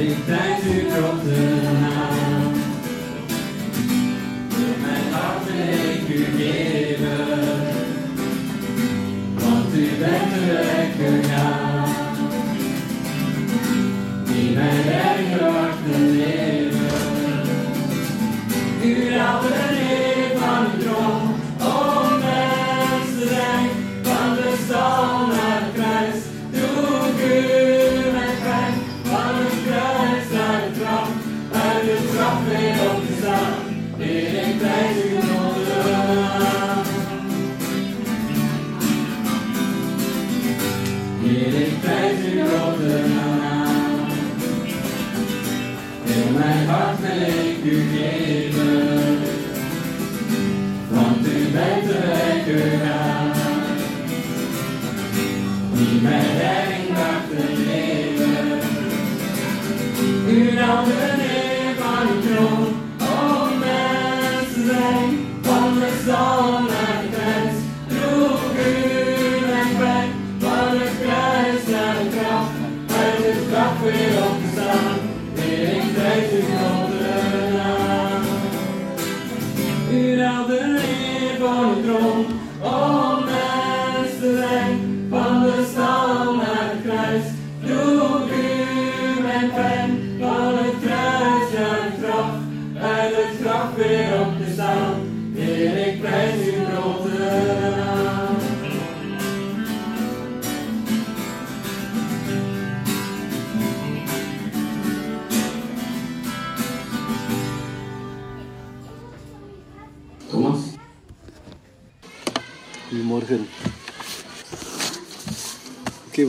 ik prijs uw grote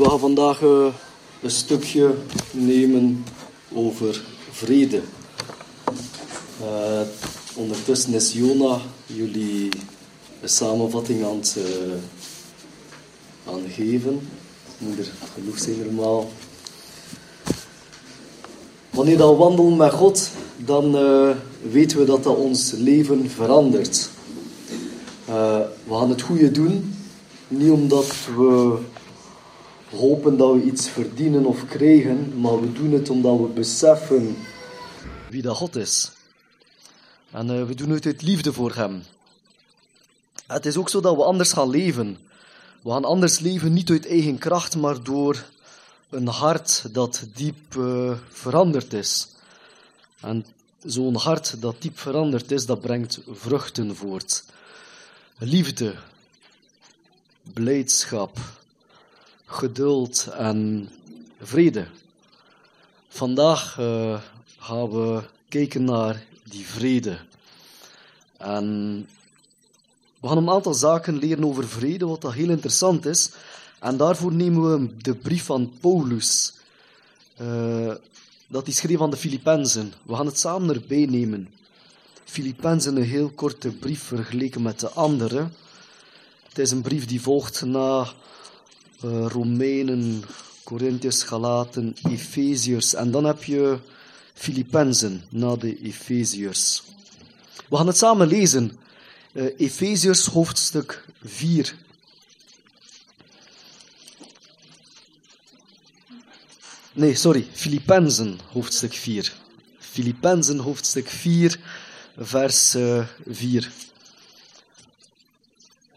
we gaan vandaag eh, een stukje nemen over vrede. Eh, ondertussen is Jona jullie een samenvatting aan het eh, aan geven. Moet er genoeg zijn normaal. Wanneer we wandelen met God, dan weten we dat dat ons leven verandert. We gaan het goede doen, niet omdat we hopen dat we iets verdienen of krijgen, maar we doen het omdat we beseffen wie dat God is. En eh, we doen het uit liefde voor Hem. Het is ook zo dat we anders gaan leven. We gaan anders leven niet uit eigen kracht, maar door een hart dat diep eh, veranderd is. En zo'n hart dat diep veranderd is, dat brengt vruchten voort. Liefde, blijdschap, geduld en vrede. Vandaag eh, gaan we kijken naar die vrede. En we gaan een aantal zaken leren over vrede, wat dat heel interessant is. En daarvoor nemen we de brief van Paulus. eh, dat hij schreef aan de Filippenzen. We gaan het samen erbij nemen. Filippenzen, een heel korte brief vergeleken met de andere. Het is een brief die volgt na uh, Romeinen, Corinthiërs, Galaten, Efeziërs. En dan heb je Filippenzen na de Efeziërs. We gaan het samen lezen. Uh, Efeziërs hoofdstuk 4. Nee, sorry, Filippenzen hoofdstuk 4. Filippenzen hoofdstuk 4, vers uh, eh, 4.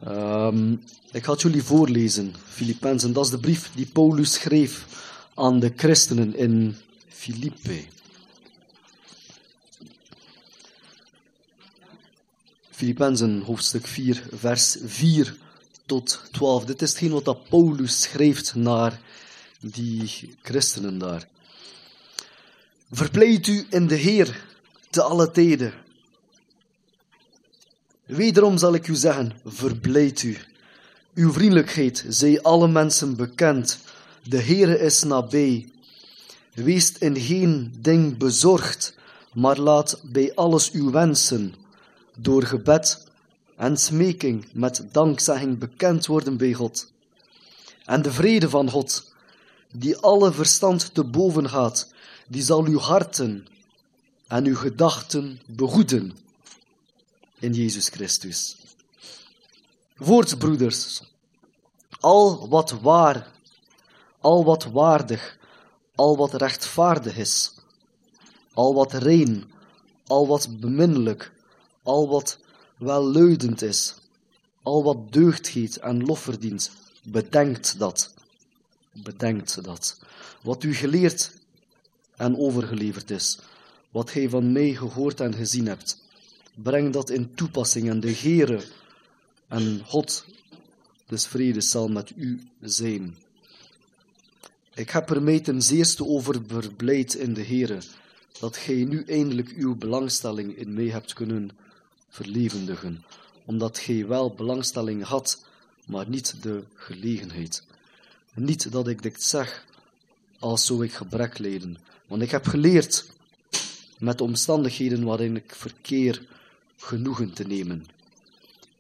Ehm, ik ga het jullie voorlezen, Filippenzen. Dat is de brief die Paulus schreef aan de christenen in Filippi. Filippenzen hoofdstuk 4, vers 4 tot 12. Dit is hetgeen wat Paulus schreef naar die christenen daar. Verpleit u in de Heer te alle tijden. Wederom zal ik u zeggen, verblijd u. Uw vriendelijkheid zij alle mensen bekend. De Heere is nabij. Wees in geen ding bezorgd, maar laat bij alles uw wensen door gebed en smeking met dankzegging bekend worden bij God. En de vrede van God, die alle verstand te boven gaat, die zal uw harten en uw gedachten behoeden in Jezus Christus. Voorts, broeders, al wat waar, al wat waardig, al wat rechtvaardig is, al wat rein, al wat beminnelijk, al wat welluidend is, al wat deugd heet en lof verdient, bedenkt dat. Bedenkt dat. Wat u geleerd en overgeleverd is, wat gij van mij gehoord en gezien hebt, breng dat in toepassing en de Heere en God des vredes zal met u zijn. Ik heb er mij ten zeerste over verblijd in de Heere, dat gij nu eindelijk uw belangstelling in mij hebt kunnen verlevendigen, omdat gij wel belangstelling had, maar niet de gelegenheid. Niet dat ik dit zeg, als zou ik gebrek lijden, want ik heb geleerd met de omstandigheden waarin ik verkeer genoegen te nemen.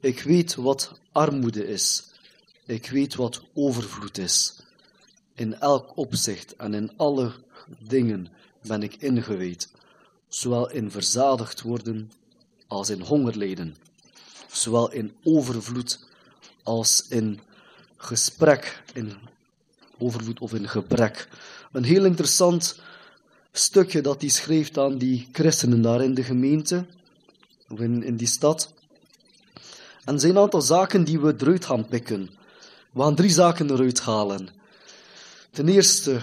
Ik weet wat armoede is. Ik weet wat overvloed is. In elk opzicht en in alle dingen ben ik ingewijd, zowel in verzadigd worden als in honger lijden, zowel in overvloed als in gesprek, in overvloed of in gebrek. Een heel interessant stukje dat hij schreef aan die christenen daar in de gemeente, in, in die stad. En er zijn een aantal zaken die we eruit gaan pikken. We gaan drie zaken eruit halen. Ten eerste,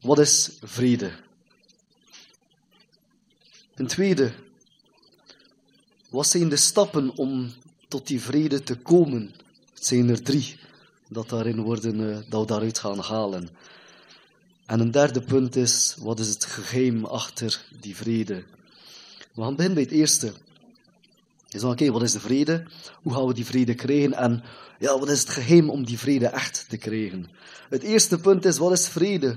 wat is vrede? Ten tweede, wat zijn de stappen om tot die vrede te komen? Het zijn er drie dat, daarin worden, uh, dat we daaruit gaan halen. En een derde punt is, wat is het geheim achter die vrede? We gaan beginnen bij het eerste. Je zegt, oké, wat is de vrede? Hoe gaan we die vrede krijgen? En ja, wat is het geheim om die vrede echt te krijgen? Het eerste punt is, wat is vrede?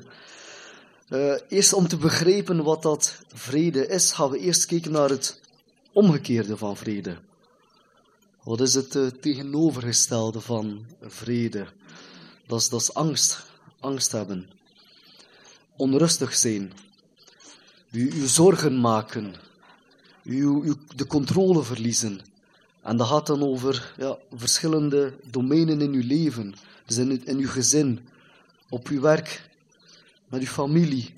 Uh, eerst om te begrijpen wat dat vrede is, gaan we eerst kijken naar het omgekeerde van vrede. Wat is het uh, tegenovergestelde van vrede? Dat is, dat is angst, angst hebben onrustig zijn, u, u zorgen maken, u, de controle verliezen. En dat gaat dan over ja, verschillende domeinen in uw leven, dus in, in uw gezin, op uw werk, met uw familie,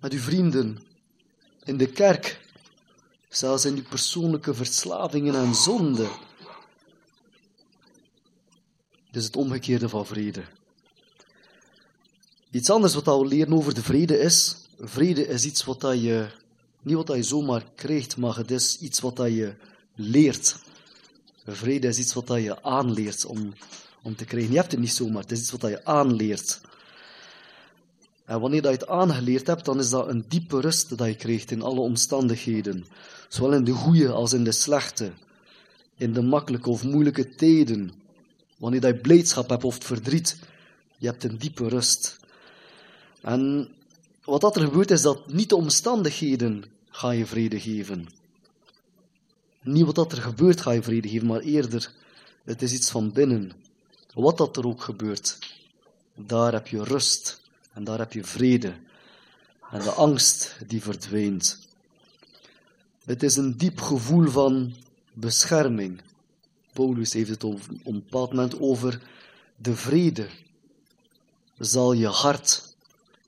met uw vrienden, in de kerk, zelfs in uw persoonlijke verslavingen en zonden. Is het omgekeerde van vrede. Iets anders wat we leren over de vrede is, vrede is iets wat je, niet wat je zomaar krijgt, maar het is iets wat je leert. Vrede is iets wat je aanleert om, om te krijgen. Je hebt het niet zomaar, het is iets wat je aanleert. En wanneer dat je het aangeleerd hebt, dan is dat een diepe rust dat je krijgt in alle omstandigheden. Zowel in de goede als in de slechte. In de makkelijke of moeilijke tijden. Wanneer dat je blijdschap hebt of verdriet, je hebt een diepe rust. En wat dat er gebeurt is dat niet de omstandigheden gaan je vrede geven. Niet wat dat er gebeurt ga je vrede geven, maar eerder het is iets van binnen. Wat dat er ook gebeurt, daar heb je rust en daar heb je vrede. En de angst die verdwijnt. Het is een diep gevoel van bescherming. Paulus heeft het op een bepaald moment over de vrede. Zal je hart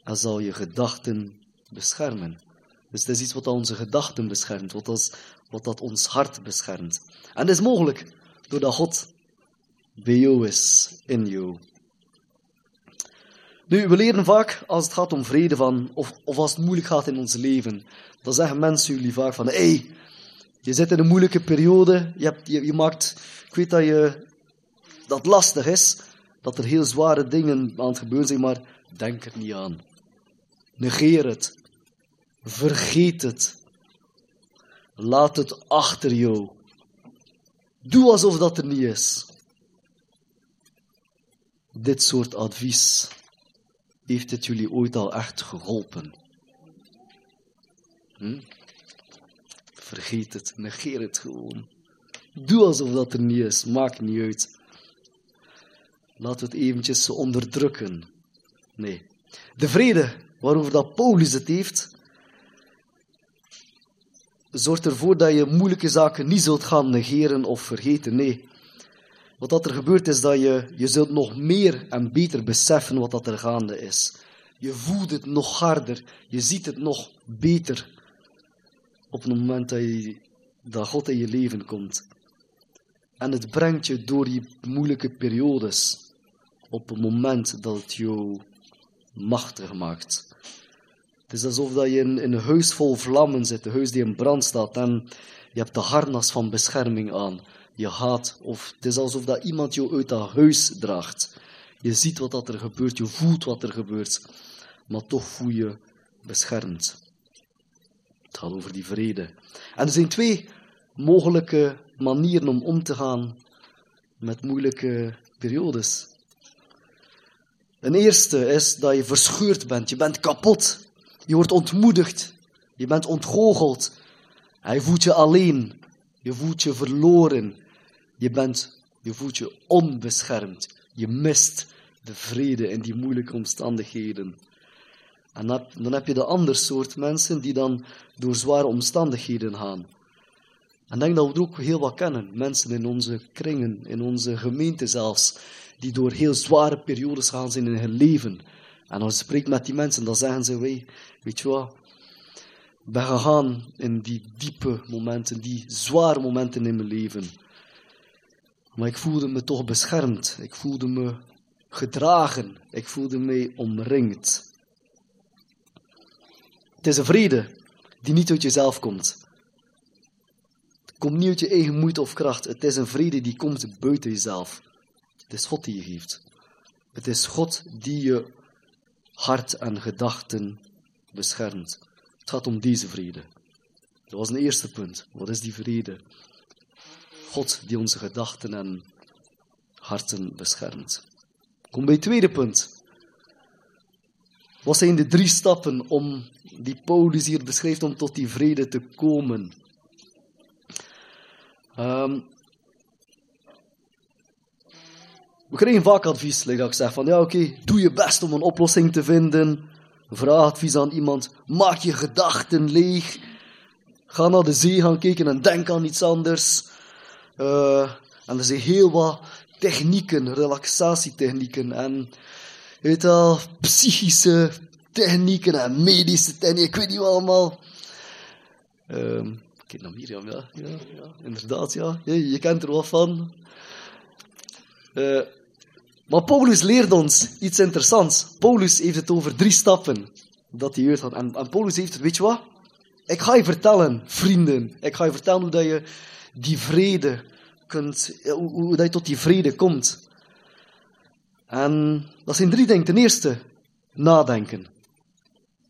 en zal je gedachten beschermen. Dus het is iets wat onze gedachten beschermt, wat, als, wat dat ons hart beschermt. En dat is mogelijk doordat God bij jou is, in jou. Nu, we leren vaak als het gaat om vrede van, of, of als het moeilijk gaat in ons leven, dan zeggen mensen jullie vaak van, hé, hey, je zit in een moeilijke periode, je, hebt, je, je maakt, ik weet dat je, dat lastig is, dat er heel zware dingen aan het gebeuren zijn, maar denk er niet aan. Negeer het. Vergeet het. Laat het achter jou. Doe alsof dat er niet is. Dit soort advies heeft het jullie ooit al echt geholpen? Hm? Vergeet het, negeer het gewoon. Doe alsof dat er niet is, maakt niet uit. We het eventjes onderdrukken. Nee. De vrede waarover dat Paulus het heeft, zorgt ervoor dat je moeilijke zaken niet zult gaan negeren of vergeten. Nee. Wat dat er gebeurt is dat je, je zult nog meer en beter beseffen wat dat er gaande is. Je voelt het nog harder. Je ziet het nog beter. Op het moment dat, je, dat God in je leven komt. En het brengt je door die moeilijke periodes. Op het moment dat het jou machtig maakt. Het is alsof dat je in, een huis vol vlammen zit. Een huis die in brand staat. En je hebt de harnas van bescherming aan je haat, of het is alsof dat iemand jou uit dat huis draagt. Je ziet wat dat er gebeurt, je voelt wat er gebeurt, maar toch voel je beschermd. Het gaat over die vrede. En er zijn twee mogelijke manieren om om te gaan met moeilijke periodes. Een eerste is dat je verscheurd bent, je bent kapot, je wordt ontmoedigd, je bent ontgoocheld, je voelt je alleen, je voelt je verloren, je, bent, je voelt je onbeschermd. Je mist de vrede in die moeilijke omstandigheden. En dan heb je de andere soort mensen die dan door zware omstandigheden gaan. En denk dat we er ook heel wat kennen. Mensen in onze kringen, in onze gemeente zelfs, die door heel zware periodes gaan zijn in hun leven. En als je spreekt met die mensen, dan zeggen ze, wij, weet je wat, ben gegaan in die diepe momenten, die zware momenten in mijn leven. Maar ik voelde me toch beschermd. Ik voelde me gedragen. Ik voelde me omringd. Het is een vrede die niet uit jezelf komt. Het komt niet uit je eigen moeite of kracht. Het is een vrede die komt buiten jezelf. Het is God die je geeft. Het is God die je hart en gedachten beschermt. Het gaat om deze vrede. Dat was een eerste punt. Wat is die vrede? God die onze gedachten en harten beschermt. Kom bij het tweede punt. Wat zijn de drie stappen om die Paulus hier beschrijft om tot die vrede te komen? Um, we krijgen vaak advies, ik zeg, van ja oké, doe je best om een oplossing te vinden. Vraag advies aan iemand, maak je gedachten leeg. Ga naar de zee gaan kijken en denk aan iets anders. Uh, en er zijn heel wat technieken, relaxatietechnieken en weet al, psychische technieken en medische technieken, ik weet niet wat allemaal. Uh, kijk naar Mirjam, ja, ja, ja inderdaad, ja. Je, je, kent er wat van. Uh, maar Paulus leert ons iets interessants. Paulus heeft het over drie stappen dat hij had. En, Paulus heeft het, weet je wat? Ik ga je vertellen, vrienden. Ik ga je vertellen hoe dat je die vrede kunt, hoe, hoe dat je tot die vrede komt. En dat zijn drie dingen. Ten eerste, nadenken.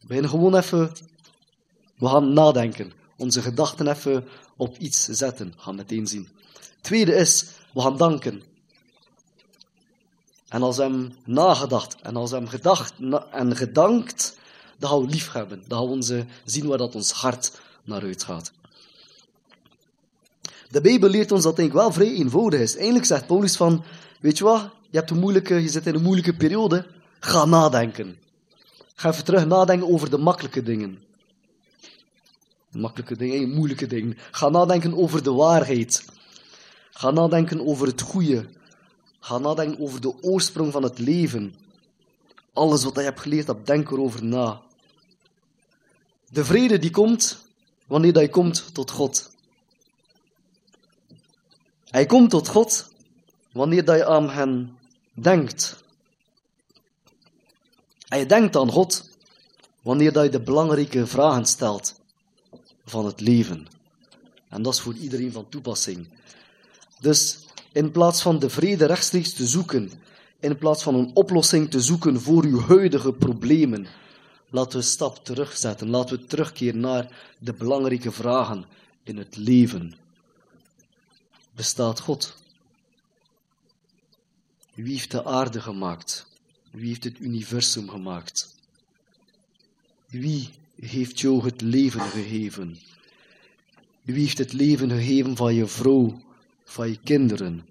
We beginnen gewoon even, we gaan nadenken. Onze gedachten even op iets zetten. Gaan meteen zien. Tweede is, we gaan danken. En als hem nagedacht en als hem gedacht en gedankt, dan gaan we lief hebben. Dan gaan we zien waar dat ons hart naar uitgaat. De Bijbel leert ons dat denk ik wel vrij eenvoudig is. Eindelijk zegt Paulus van, weet je wat, je, hebt een moeilijke, je zit in een moeilijke periode, ga nadenken. Ga even terug nadenken over de makkelijke dingen. Makkelijke dingen, moeilijke dingen. Ga nadenken over de waarheid. Ga nadenken over het goede. Ga nadenken over de oorsprong van het leven. Alles wat je hebt geleerd hebt, denk erover na. De vrede die komt wanneer je komt tot God. Hij komt tot God wanneer je aan hem denkt. En je denkt aan God wanneer je de belangrijke vragen stelt van het leven. En dat is voor iedereen van toepassing. Dus in plaats van de vrede rechtstreeks te zoeken, in plaats van een oplossing te zoeken voor uw huidige problemen, laten we een stap terugzetten. Laten we terugkeren naar de belangrijke vragen in het leven. Bestaat God? Wie heeft de aarde gemaakt? Wie heeft het universum gemaakt? Wie heeft jou het leven gegeven? Wie heeft het leven gegeven van je vrouw, van je kinderen?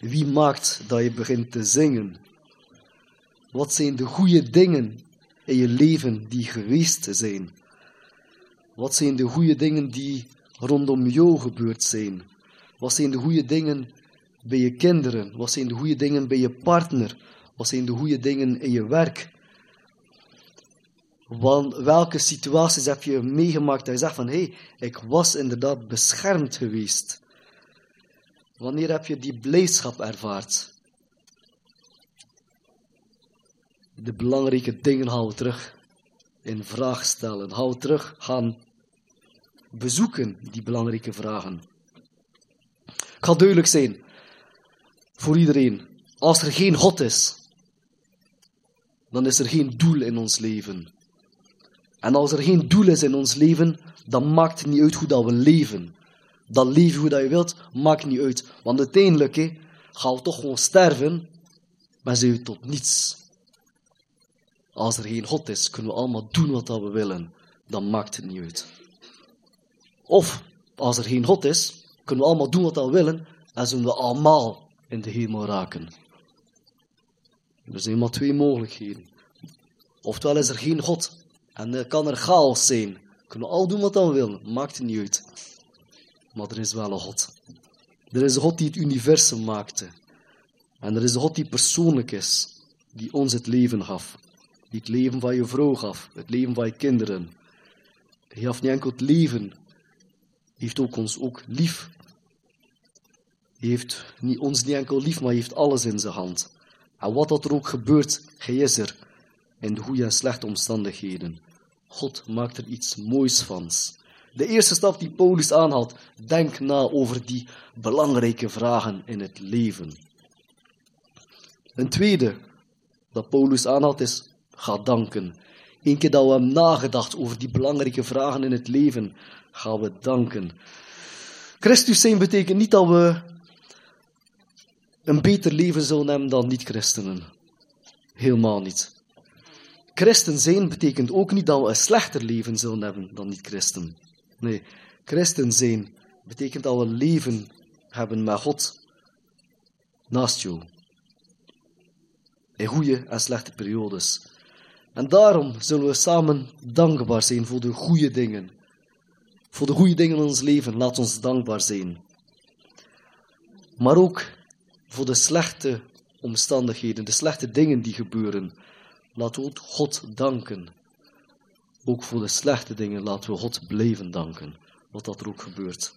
Wie maakt dat je begint te zingen? Wat zijn de goede dingen in je leven die geweest zijn? Wat zijn de goede dingen die rondom jou gebeurd zijn? Wat zijn de goede dingen bij je kinderen? Wat zijn de goede dingen bij je partner? Wat zijn de goede dingen in je werk? Want welke situaties heb je meegemaakt dat je zegt van hé, hey, ik was inderdaad beschermd geweest? Wanneer heb je die blijdschap ervaard? De belangrijke dingen we terug in vraag stellen. We terug gaan bezoeken, die belangrijke vragen. Ik ga duidelijk zijn voor iedereen. Als er geen God is, dan is er geen doel in ons leven. En als er geen doel is in ons leven, dan maakt het niet uit hoe dat we leven. Dat leven hoe dat je wilt, maakt niet uit. Want uiteindelijk he, gaan we toch gewoon sterven, maar zijn we tot niets. Als er geen God is, kunnen we allemaal doen wat we willen. Dan maakt het niet uit. Of, als er geen God is, kunnen we allemaal doen wat we willen en zullen we allemaal in de hemel raken. Er zijn maar twee mogelijkheden. Oftewel is er geen God en er kan er chaos zijn. Kunnen we al doen wat we willen, maakt het niet uit. Maar er is wel een God. Er is een God die het universum maakte. En er is een God die persoonlijk is, die ons het leven gaf. Die het leven van je vrouw gaf, het leven van je kinderen. Hij gaf niet enkel het leven, heeft ook ons ook lief. Hij heeft niet, ons niet enkel lief, maar heeft alles in zijn hand. En wat dat er ook gebeurt, hij is er. In de goede en slechte omstandigheden. God maakt er iets moois van. De eerste stap die Paulus aanhaalt, denk na over die belangrijke vragen in het leven. Een tweede dat Paulus aanhaalt is, ga danken. Eén keer dat we hebben nagedacht over die belangrijke vragen in het leven, gaan we danken. Christus zijn betekent niet dat we een beter leven zullen hebben dan niet-christenen. Helemaal niet. Christen zijn betekent ook niet dat we een slechter leven zullen hebben dan niet-christen. Nee, christen zijn betekent dat we leven hebben met God naast jou. In goede en slechte periodes. En daarom zullen we samen dankbaar zijn voor de goede dingen. Voor de goede dingen in ons leven, laat ons dankbaar zijn. Maar ook voor de slechte omstandigheden, de slechte dingen die gebeuren. Laten we God danken. Ook voor de slechte dingen laten we God blijven danken, wat dat er ook gebeurt.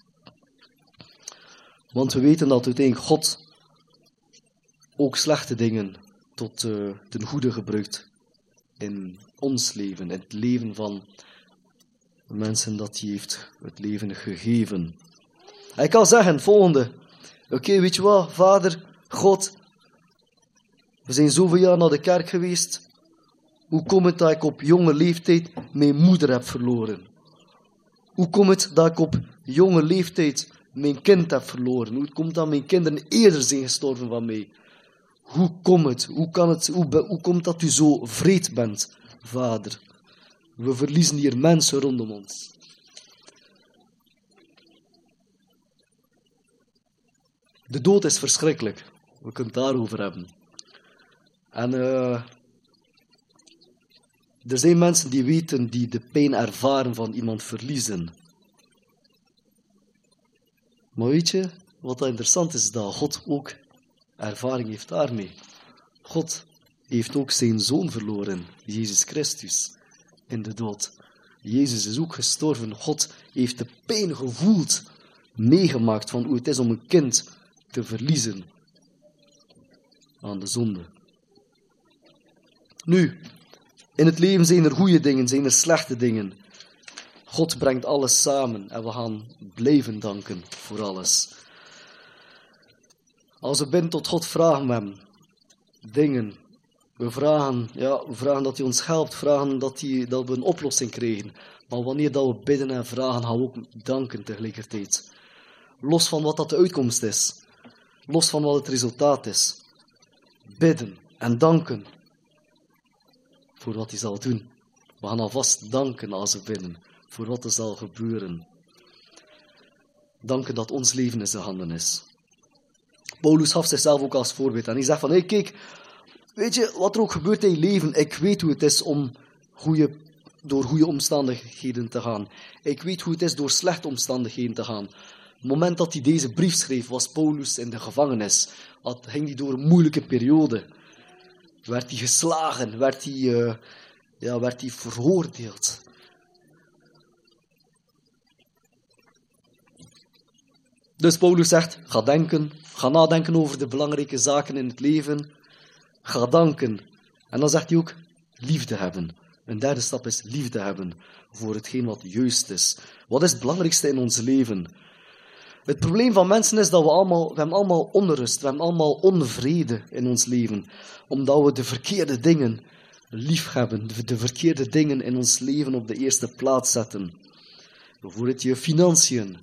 Want we weten dat uiteindelijk God ook slechte dingen tot uh, ten goede gebruikt in ons leven, in het leven van mensen dat hij heeft het leven gegeven. Hij kan zeggen, volgende, oké, weet je wat, vader, God, we zijn zoveel jaar naar de kerk geweest, hoe komt het dat ik op jonge leeftijd mijn moeder heb verloren? Hoe komt het dat ik op jonge leeftijd mijn kind heb verloren? Hoe komt dat mijn kinderen eerder zijn gestorven van mij? Hoe komt het? Hoe, kan het hoe, hoe komt dat u zo vreed bent, vader? We verliezen hier mensen rondom ons. De dood is verschrikkelijk. We kunnen het daarover hebben. En uh, er zijn mensen die weten, die de pijn ervaren van iemand verliezen. Maar weet je, wat interessant is, dat God ook ervaring heeft daarmee. God heeft ook zijn zoon verloren, Jezus Christus, in de dood. Jezus is ook gestorven. God heeft de pijn gevoeld, meegemaakt van hoe het is om een kind te verliezen aan de zonde. Nu, in het leven zijn er goede dingen, zijn er slechte dingen. God brengt alles samen en we gaan blijven danken voor alles. Als we bidden tot God, vragen we dingen. We vragen, ja, we vragen dat hij ons helpt, vragen dat, hij, dat we een oplossing krijgen. Maar wanneer dat we bidden en vragen, gaan we ook danken tegelijkertijd. Los van wat dat de uitkomst is. Los van wat het resultaat is. Bidden en danken voor wat hij zal doen. We gaan alvast danken als we bidden voor wat er zal gebeuren. Danken dat ons leven in zijn handen is. Paulus gaf zichzelf ook als voorbeeld. En hij zegt van, kijk, weet je, wat er ook gebeurt in je leven, ik weet hoe het is om goede, door goede omstandigheden te gaan. Ik weet hoe het is door slechte omstandigheden te gaan. Het moment dat hij deze brief schreef, was Paulus in de gevangenis. Had, ging hij door een moeilijke periode. Werd hij geslagen, werd hij, uh, ja, werd hij veroordeeld. Dus Paulus zegt, ga denken, ga nadenken over de belangrijke zaken in het leven. Ga danken. En dan zegt hij ook, liefde hebben. Een derde stap is liefde hebben voor hetgeen wat juist is. Wat is het belangrijkste in ons leven? Het probleem van mensen is dat we allemaal, we hebben allemaal onrust, we hebben allemaal onvrede in ons leven. Omdat we de verkeerde dingen lief hebben, de verkeerde dingen in ons leven op de eerste plaats zetten. Bijvoorbeeld je financiën,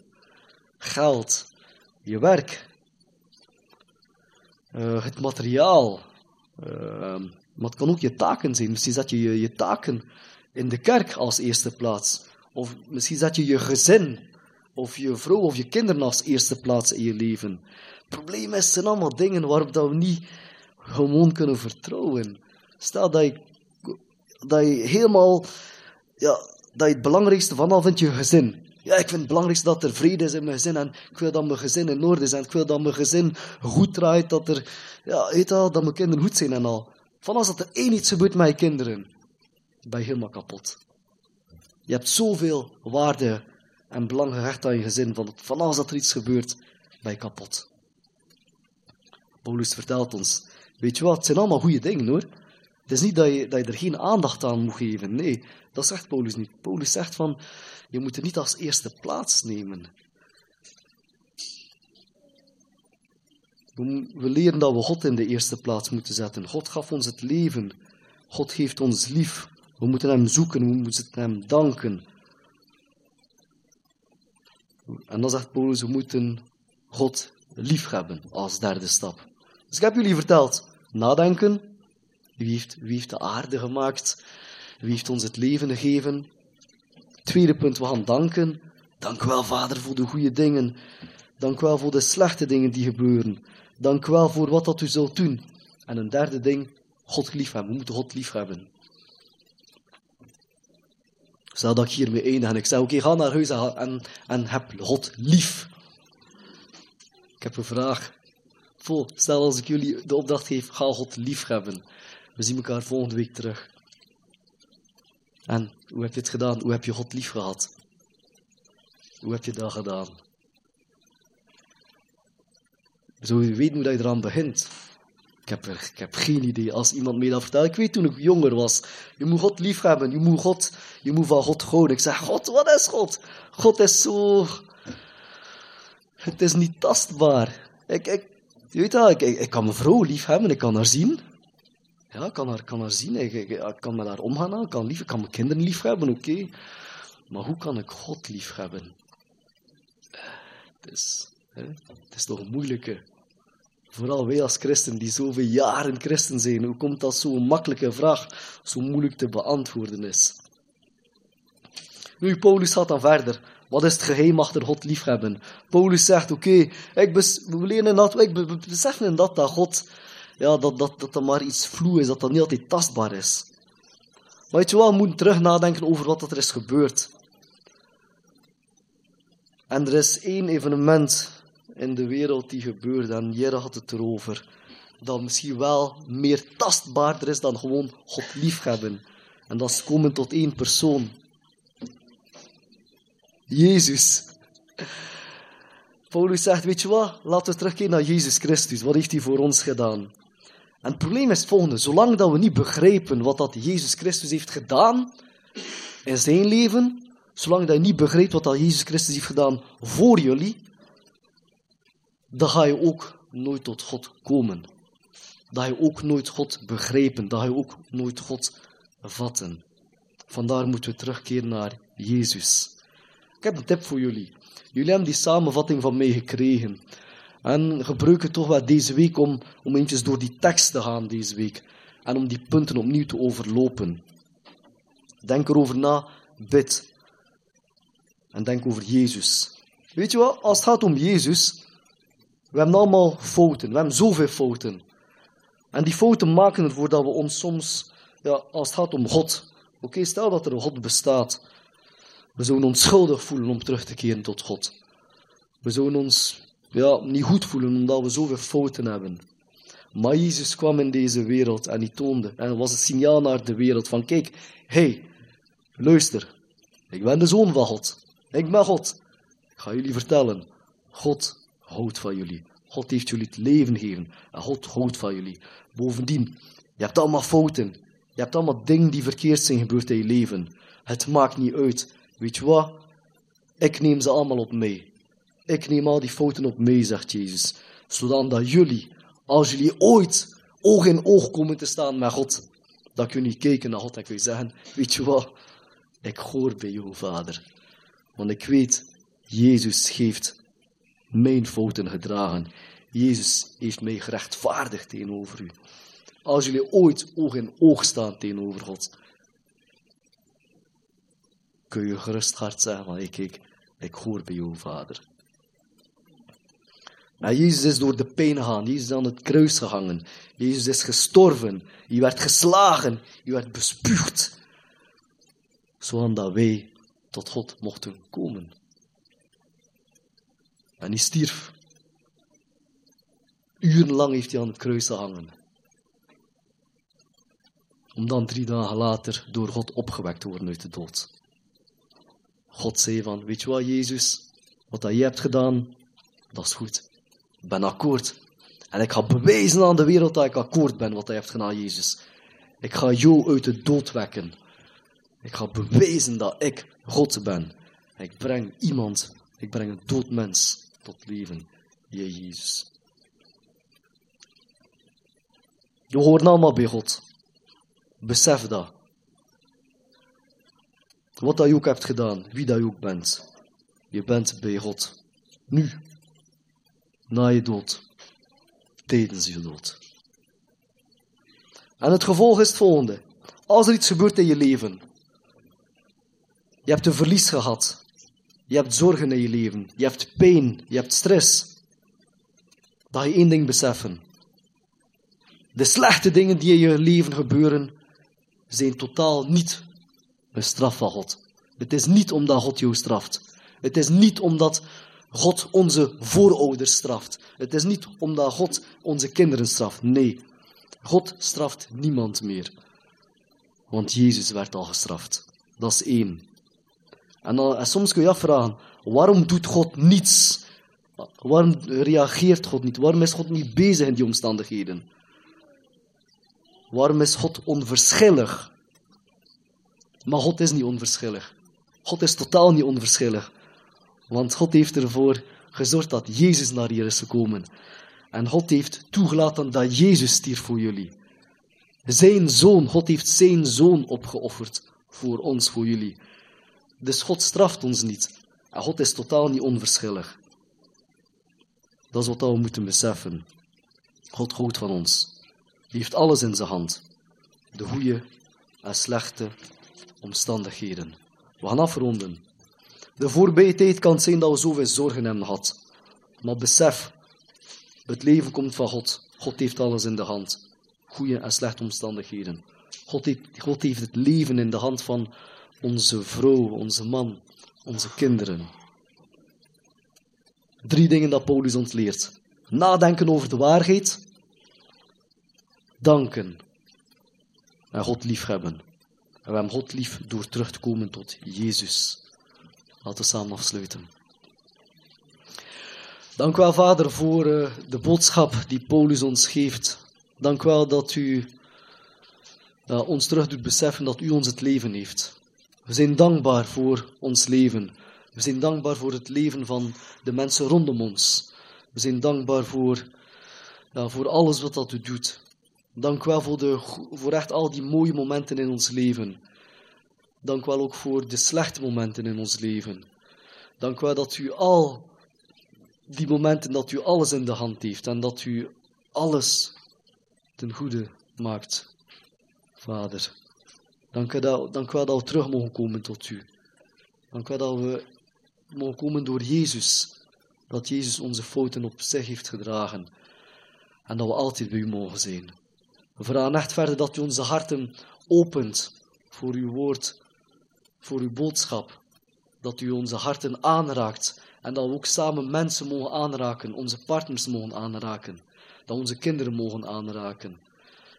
geld, je werk, uh, het materiaal. Uh, maar het kan ook je taken zijn. Misschien zet je, je je taken in de kerk als eerste plaats. Of misschien zet je je gezin, of je vrouw of je kinderen als eerste plaats in je leven. Het probleem is, zijn allemaal dingen waarop dat we niet gewoon kunnen vertrouwen. Stel dat je, dat je helemaal, ja, dat je het belangrijkste van al vindt je gezin. Ja, ik vind het belangrijkste dat er vrede is in mijn gezin. En ik wil dat mijn gezin in orde is. En ik wil dat mijn gezin goed draait. Dat, er, ja, dat mijn kinderen goed zijn en al. Van als dat er één iets gebeurt met je kinderen, ben je helemaal kapot. Je hebt zoveel waarde en belang gehecht aan je gezin. Van, van dat er iets gebeurt, ben je kapot. Paulus vertelt ons. Weet je wat, het zijn allemaal goede dingen hoor. Het is niet dat je, dat je er geen aandacht aan moet geven. Nee, dat zegt Paulus niet. Paulus zegt van, je moet het niet als eerste plaats nemen. We leren dat we God in de eerste plaats moeten zetten. God gaf ons het leven. God geeft ons lief. We moeten Hem zoeken, we moeten Hem danken. En dan zegt Paulus, we moeten God lief hebben als derde stap. Dus ik heb jullie verteld, nadenken. Wie heeft, wie heeft de aarde gemaakt? Wie heeft ons het leven gegeven? Tweede punt, we gaan danken. Dank wel, Vader, voor de goede dingen. Dank wel voor de slechte dingen die gebeuren. Dank wel voor wat dat u zult doen. En een derde ding, God liefhebben. We moeten God liefhebben. Stel dat ik hiermee eindig ik zeg, oké, ga naar huis en, en heb God lief. Ik heb een vraag. Vol, stel als ik jullie de opdracht geef, ga God lief hebben. We zien elkaar volgende week terug. En hoe heb je het gedaan? Hoe heb je God lief gehad? Hoe heb je dat gedaan? Zo weten hoe je eraan begint. Ik heb, ik heb geen idee. Als iemand mij dat vertelt, ik weet toen ik jonger was. Je moet God lief hebben. Je moet, God, je moet van God houden. Ik zeg, God, wat is God? God is zo... Het is niet tastbaar. Ik, ik, je weet wel, ik, ik, kan mijn vrouw lief hebben, ik kan haar zien. Ja, ik kan haar, kan haar zien, ik, kan met haar omgaan, ik kan, lief, kan mijn kinderen lief hebben, oké. Maar hoe kan ik God lief hebben? Het is, hè, het is toch een moeilijke. Vooral wij als christen, die zoveel jaren christen zijn, hoe komt dat zo'n makkelijke vraag zo moeilijk te beantwoorden is? Nu, Paulus gaat dan verder. Wat is het geheim achter God liefhebben? Paulus zegt, oké, ik we leren dat, ik dat, dat God, ja, dat, dat, dat dat maar iets vloe is, dat dat niet altijd tastbaar is. Maar weet je wel, we moeten terug nadenken over wat er is gebeurd. En er is één evenement in de wereld die gebeurde, en Jere had het erover, dat misschien wel meer tastbaarder is dan gewoon God liefhebben. En dat is komen tot één persoon. Jezus. Paulus zegt, weet je wat, laten we terugkeren naar Jezus Christus. Wat heeft hij voor ons gedaan? En het probleem is het volgende. Zolang dat we niet begrijpen wat dat Jezus Christus heeft gedaan in zijn leven, zolang dat je niet begrijpt wat dat Jezus Christus heeft gedaan voor jullie, dan ga je ook nooit tot God komen. Dat je ook nooit God begrijpen, dat je ook nooit God vatten. Vandaar moeten we terugkeren naar Jezus. Ik heb een tip voor jullie. Jullie hebben die samenvatting van mij gekregen. En gebruik het toch wel deze week om, om eventjes door die tekst te gaan deze week. En om die punten opnieuw te overlopen. Denk erover na, bid. En denk over Jezus. Weet je wat, als het gaat om Jezus, we hebben allemaal fouten. We hebben zoveel fouten. En die fouten maken ervoor dat we ons soms, ja, als het gaat om God. Oké, stel dat er een God bestaat. We zouden ons schuldig voelen om terug te keren tot God. We zouden ons ja, niet goed voelen omdat we zoveel fouten hebben. Maar Jezus kwam in deze wereld en hij toonde en was een signaal naar de wereld van kijk, hey, luister, ik ben de zoon van God. Ik ben God. Ik ga jullie vertellen, God houdt van jullie. God heeft jullie het leven gegeven en God houdt van jullie. Bovendien, je hebt allemaal fouten. Je hebt allemaal dingen die verkeerd zijn gebeurd in je leven. Het maakt niet uit. Weet je wat? Ik neem ze allemaal op mij. Ik neem al die fouten op mij, zegt Jezus. Zodat dat jullie, als jullie ooit oog in oog komen te staan met God, kun je kijken naar God en kun je zeggen, weet je wat? Ik hoor bij jou, Vader. Want ik weet, Jezus heeft mijn fouten gedragen. Jezus heeft mij gerechtvaardigd tegenover u. Als jullie ooit oog in oog staan tegenover God, kun je gerust hart zeggen van, hey, kijk, ik hoor bij jou, Vader. Jezus is door de pijn gegaan. Jezus is aan het kruis gehangen. Jezus is gestorven. Hij werd geslagen. Hij werd bespuugd. Zodat wij tot God mochten komen. En hij stierf. Urenlang heeft hij aan het kruis gehangen. Om dan drie dagen later door God opgewekt te worden uit de dood. God zei van, weet je wat Jezus, wat dat jij hebt gedaan, dat is goed. Ik ben akkoord. En ik ga bewijzen aan de wereld dat ik akkoord ben wat hij heeft gedaan, Jezus. Ik ga jou uit de dood wekken. Ik ga bewijzen dat ik God ben. En ik breng iemand, ik breng een dood mens tot leven. Je Jezus. Je hoort allemaal bij God. Besef dat. Wat dat je ook hebt gedaan, wie dat je ook bent. Je bent bij God. Nu. Na je dood. Tijdens je dood. En het gevolg is het volgende. Als er iets gebeurt in je leven. Je hebt een verlies gehad. Je hebt zorgen in je leven. Je hebt pijn. Je hebt stress. Dan je één ding beseffen. De slechte dingen die in je leven gebeuren, zijn totaal niet een straf van God. Het is niet omdat God jou straft. Het is niet omdat God onze voorouders straft. Het is niet omdat God onze kinderen straft. Nee, God straft niemand meer. Want Jezus werd al gestraft. Dat is één. En, dan, en soms kun je afvragen, waarom doet God niets? Waarom reageert God niet? Waarom is God niet bezig in die omstandigheden? Waarom is God onverschillig? Maar God is niet onverschillig. God is totaal niet onverschillig. Want God heeft ervoor gezorgd dat Jezus naar hier is gekomen. En God heeft toegelaten dat Jezus stierf voor jullie. Zijn zoon, God heeft zijn zoon opgeofferd voor ons, voor jullie. Dus God straft ons niet. En God is totaal niet onverschillig. Dat is wat we moeten beseffen. God houdt van ons. Hij heeft alles in zijn hand. De goede en slechte omstandigheden. We gaan afronden. De voorbije tijd kan het zijn dat we zoveel zorgen hebben gehad. Maar besef, het leven komt van God. God heeft alles in de hand. Goede en slechte omstandigheden. God God heeft het leven in de hand van onze vrouw, onze man, onze kinderen. Drie dingen dat Paulus ons leert. Nadenken over de waarheid. Danken. En God liefhebben. En we hebben God lief door terug te komen tot Jezus. Laten we samen afsluiten. Dank wel, Vader, voor uh, de boodschap die Paulus ons geeft. Dank wel dat u uh, ons terug doet beseffen dat u ons het leven heeft. We zijn dankbaar voor ons leven. We zijn dankbaar voor het leven van de mensen rondom ons. We zijn dankbaar voor, voor alles wat dat u doet. Dank wel voor, de, voor echt al die mooie momenten in ons leven. Dank wel ook voor de slechte momenten in ons leven. Dank wel dat u al die momenten dat u alles in de hand heeft en dat u alles ten goede maakt, Vader. Dank u dank wel dat we terug mogen komen tot u. Dank wel dat we mogen komen door Jezus. Dat Jezus onze fouten op zich heeft gedragen. En dat we altijd bij u mogen zijn. We vragen echt verder dat u onze harten opent voor uw woord, voor uw boodschap. Dat u onze harten aanraakt en dat we ook samen mensen mogen aanraken, onze partners mogen aanraken. Dat onze kinderen mogen aanraken.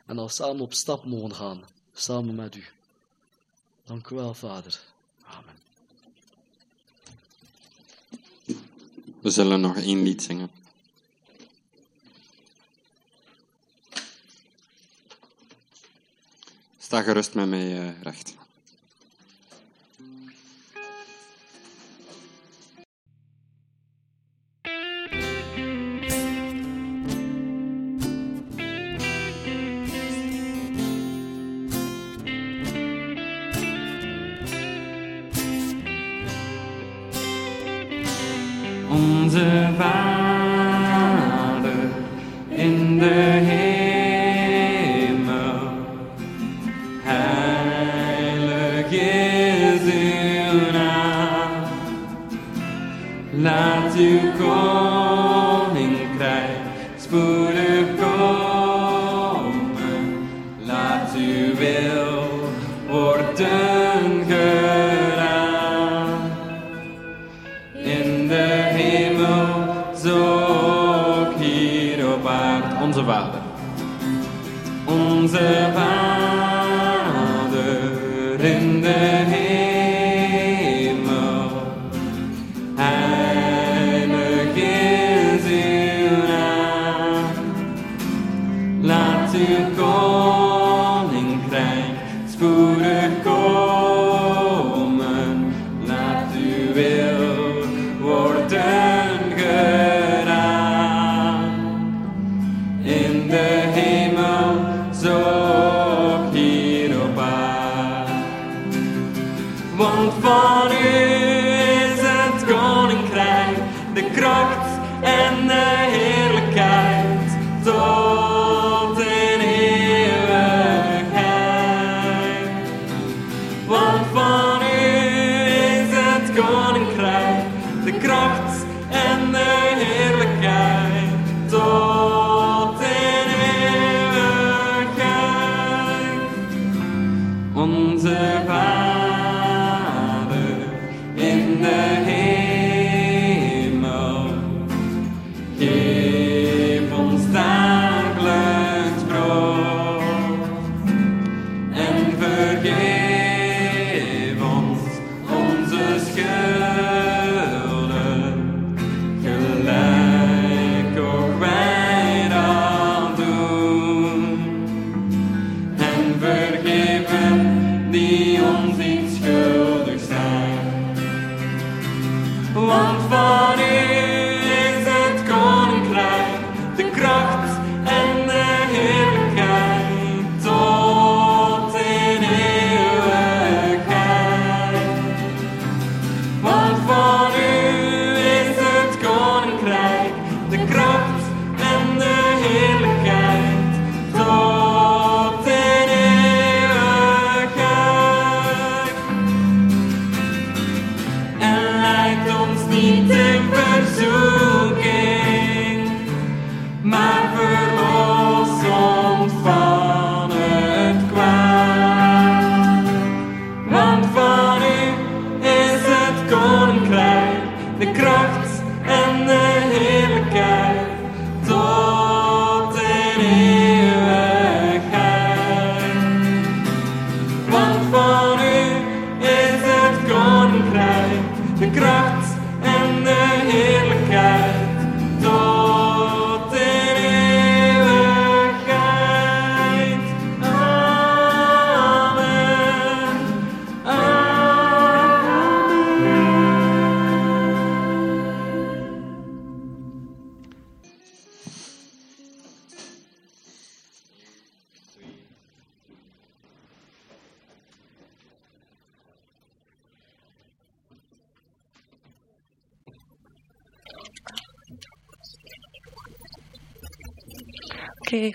En dat we samen op stap mogen gaan, samen met u. Dank u wel, Vader. Amen. We zullen nog één lied zingen. Sta gerust met mij uh, recht. Laat uw koninkrijk spoedig